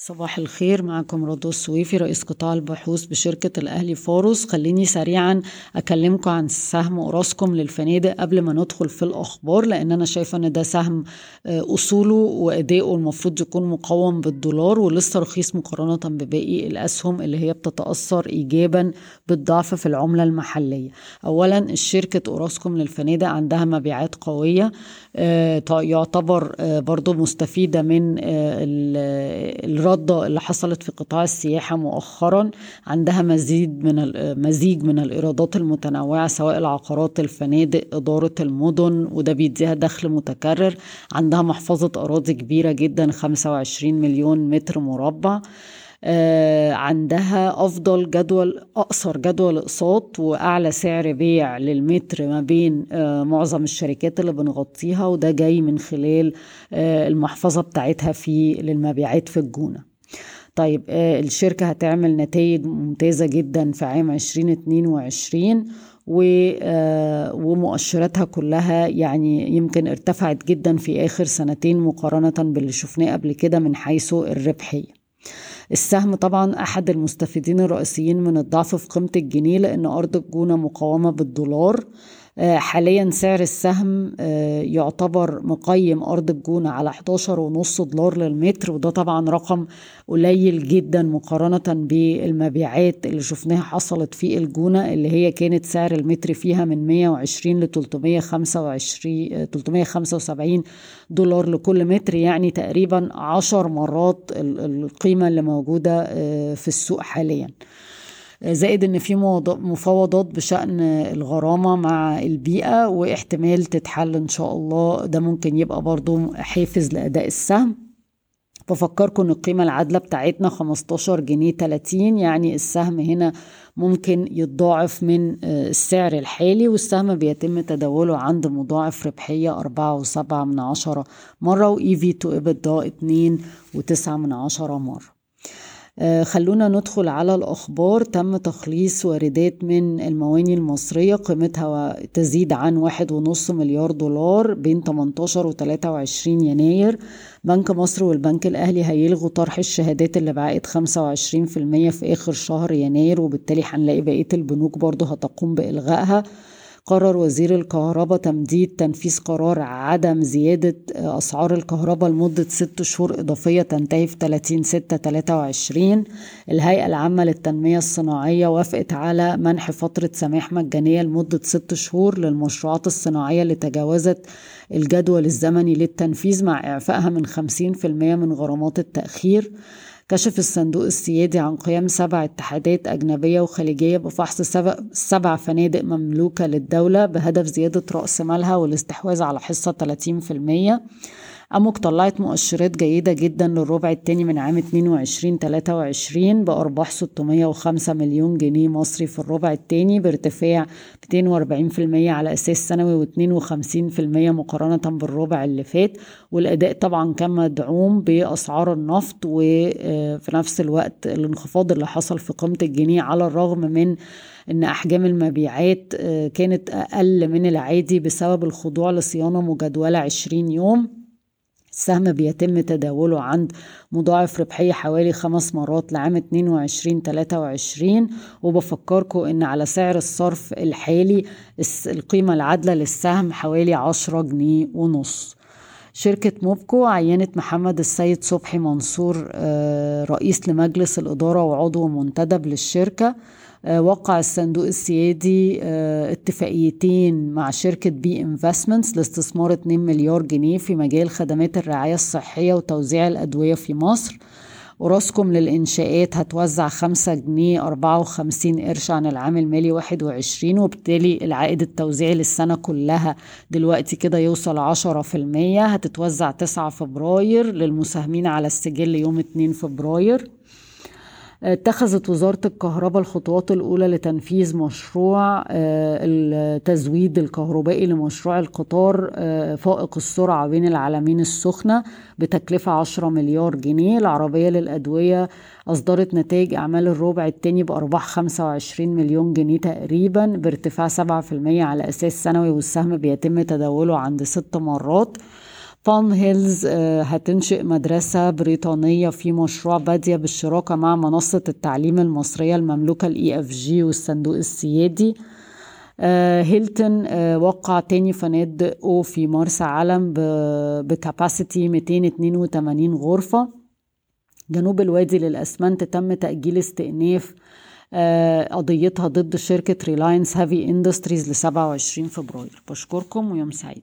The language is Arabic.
صباح الخير معكم رضوى السويفي رئيس قطاع البحوث بشركة الأهلي فاروس. خليني سريعا أكلمكم عن سهم أوراسكوم للفنادق قبل ما ندخل في الأخبار لأن أنا شايفة أن ده سهم أصوله وأدائه المفروض يكون مقوم بالدولار ولسه رخيص مقارنة بباقي الأسهم اللي هي بتتأثر إيجابا بالضعف في العملة المحلية. أولا الشركة أوراسكوم للفنادق عندها مبيعات قوية يعتبر برضو مستفيدة من الردة اللي حصلت في قطاع السياحة مؤخرا عندها مزيد من مزيج من الإيرادات المتنوعة سواء العقارات الفنادق إدارة المدن وده بيديها دخل متكرر. عندها محفظة أراضي كبيرة جدا 25 مليون متر مربع. عندها أفضل جدول أقصر جدول أقساط وأعلى سعر بيع للمتر ما بين آه معظم الشركات اللي بنغطيها وده جاي من خلال آه المحفظة بتاعتها في للمبيعات في الجونة. طيب الشركة هتعمل نتائج ممتازة جدا في عام 2022 ومؤشراتها كلها يعني يمكن ارتفعت جدا في آخر سنتين مقارنة باللي شفناه قبل كده من حيث الربحية. السهم طبعا أحد المستفيدين الرئيسيين من الضعف في قيمة الجنيه لأن أرض الجونة مقاومة بالدولار. حاليا سعر السهم يعتبر مقيم أرض الجونة على 11 ونص دولار للمتر وده طبعا رقم قليل جدا مقارنة بالمبيعات اللي شفناها حصلت في الجونة اللي هي كانت سعر المتر فيها من 120 ل 325 375 دولار لكل متر يعني تقريبا 10 مرات القيمة اللي موجودة في السوق حاليا. زائد إن في مفاوضات بشأن الغرامة مع البيئة واحتمال تتحل إن شاء الله. ده ممكن يبقى برضو حافز لأداء السهم. بفكركم إن القيمه العادله بتاعتنا 15 جنيه 30 يعني السهم هنا ممكن يتضاعف من السعر الحالي والسهم بيتم تداوله عند مضاعف من عشرة مرة وإي في تو من عشرة مرة. خلونا ندخل على الأخبار. تم تخليص واردات من المواني المصرية قيمتها تزيد عن واحد ونص مليار دولار بين 18 و 23 يناير. بنك مصر والبنك الأهلي هيلغوا طرح الشهادات اللي بعائد 25% في آخر شهر يناير وبالتالي هنلاقي بقية البنوك برضو هتقوم بإلغائها. قرر وزير الكهرباء تمديد تنفيذ قرار عدم زيادة أسعار الكهرباء لمدة ست شهور إضافية تنتهي في 30 6 23 الهيئة العامة للتنمية الصناعية وافقت على منح فترة سماح مجانية لمدة ست شهور للمشروعات الصناعية اللي تجاوزت الجدول الزمني للتنفيذ مع إعفائها من 50% من غرامات التأخير. كشف الصندوق السيادي عن قيام سبع اتحادات أجنبية وخليجية بفحص سبع, فنادق مملوكة للدولة بهدف زيادة رأس مالها والاستحواذ على حصة 30% أموك طلعت مؤشرات جيدة جدا للربع الثاني من عام 22 23 بأرباح 605 مليون جنيه مصري في الربع الثاني بارتفاع 240% على أساس سنوي و52% مقارنة بالربع اللي فات والأداء طبعا كان مدعوم بأسعار النفط وفي نفس الوقت الانخفاض اللي حصل في قيمة الجنيه على الرغم من إن أحجام المبيعات كانت أقل من العادي بسبب الخضوع لصيانة مجدولة 20 يوم. السهم بيتم تداوله عند مضاعف ربحية حوالي خمس مرات لعام 22 23 وبفكركم إن على سعر الصرف الحالي القيمة العادلة للسهم حوالي 10 جنيه ونص. شركة موبكو عينت محمد السيد صبحي منصور رئيس لمجلس الإدارة وعضو منتدب للشركة. وقع الصندوق السيادي اتفاقيتين مع شركة B Investments لاستثمار 2 مليار جنيه في مجال خدمات الرعاية الصحية وتوزيع الأدوية في مصر. وراسكم للإنشاءات هتوزع 5 جنيه 54 قرش عن العام المالي 21 وبالتالي العائد التوزيعي للسنة كلها دلوقتي كده يوصل 10% هتتوزع 9 فبراير للمساهمين على السجل يوم 2 فبراير. اتخذت وزارة الكهرباء الخطوات الأولى لتنفيذ مشروع التزويد الكهربائي لمشروع القطار فائق السرعة بين العالمين السخنة بتكلفة 10 مليار جنيه. العربية للأدوية أصدرت نتائج أعمال الربع الثاني بأرباح 25 مليون جنيه تقريبا بارتفاع 7% على أساس سنوي والسهم بيتم تداوله عند ست مرات. بالم هيلز آه، هتنشئ مدرسة بريطانية في مشروع بادية بالشراكة مع منصة التعليم المصرية المملوكة ل EFG والصندوق السيادي. آه، هيلتون آه، وقع تاني فنادق أو في مرسى علم ب capacity 282 غرفة. جنوب الوادي للأسمنت تم تأجيل استئناف قضيتها ضد شركة Reliance Heavy Industries ل 27 فبراير. بشكركم ويوم سعيد.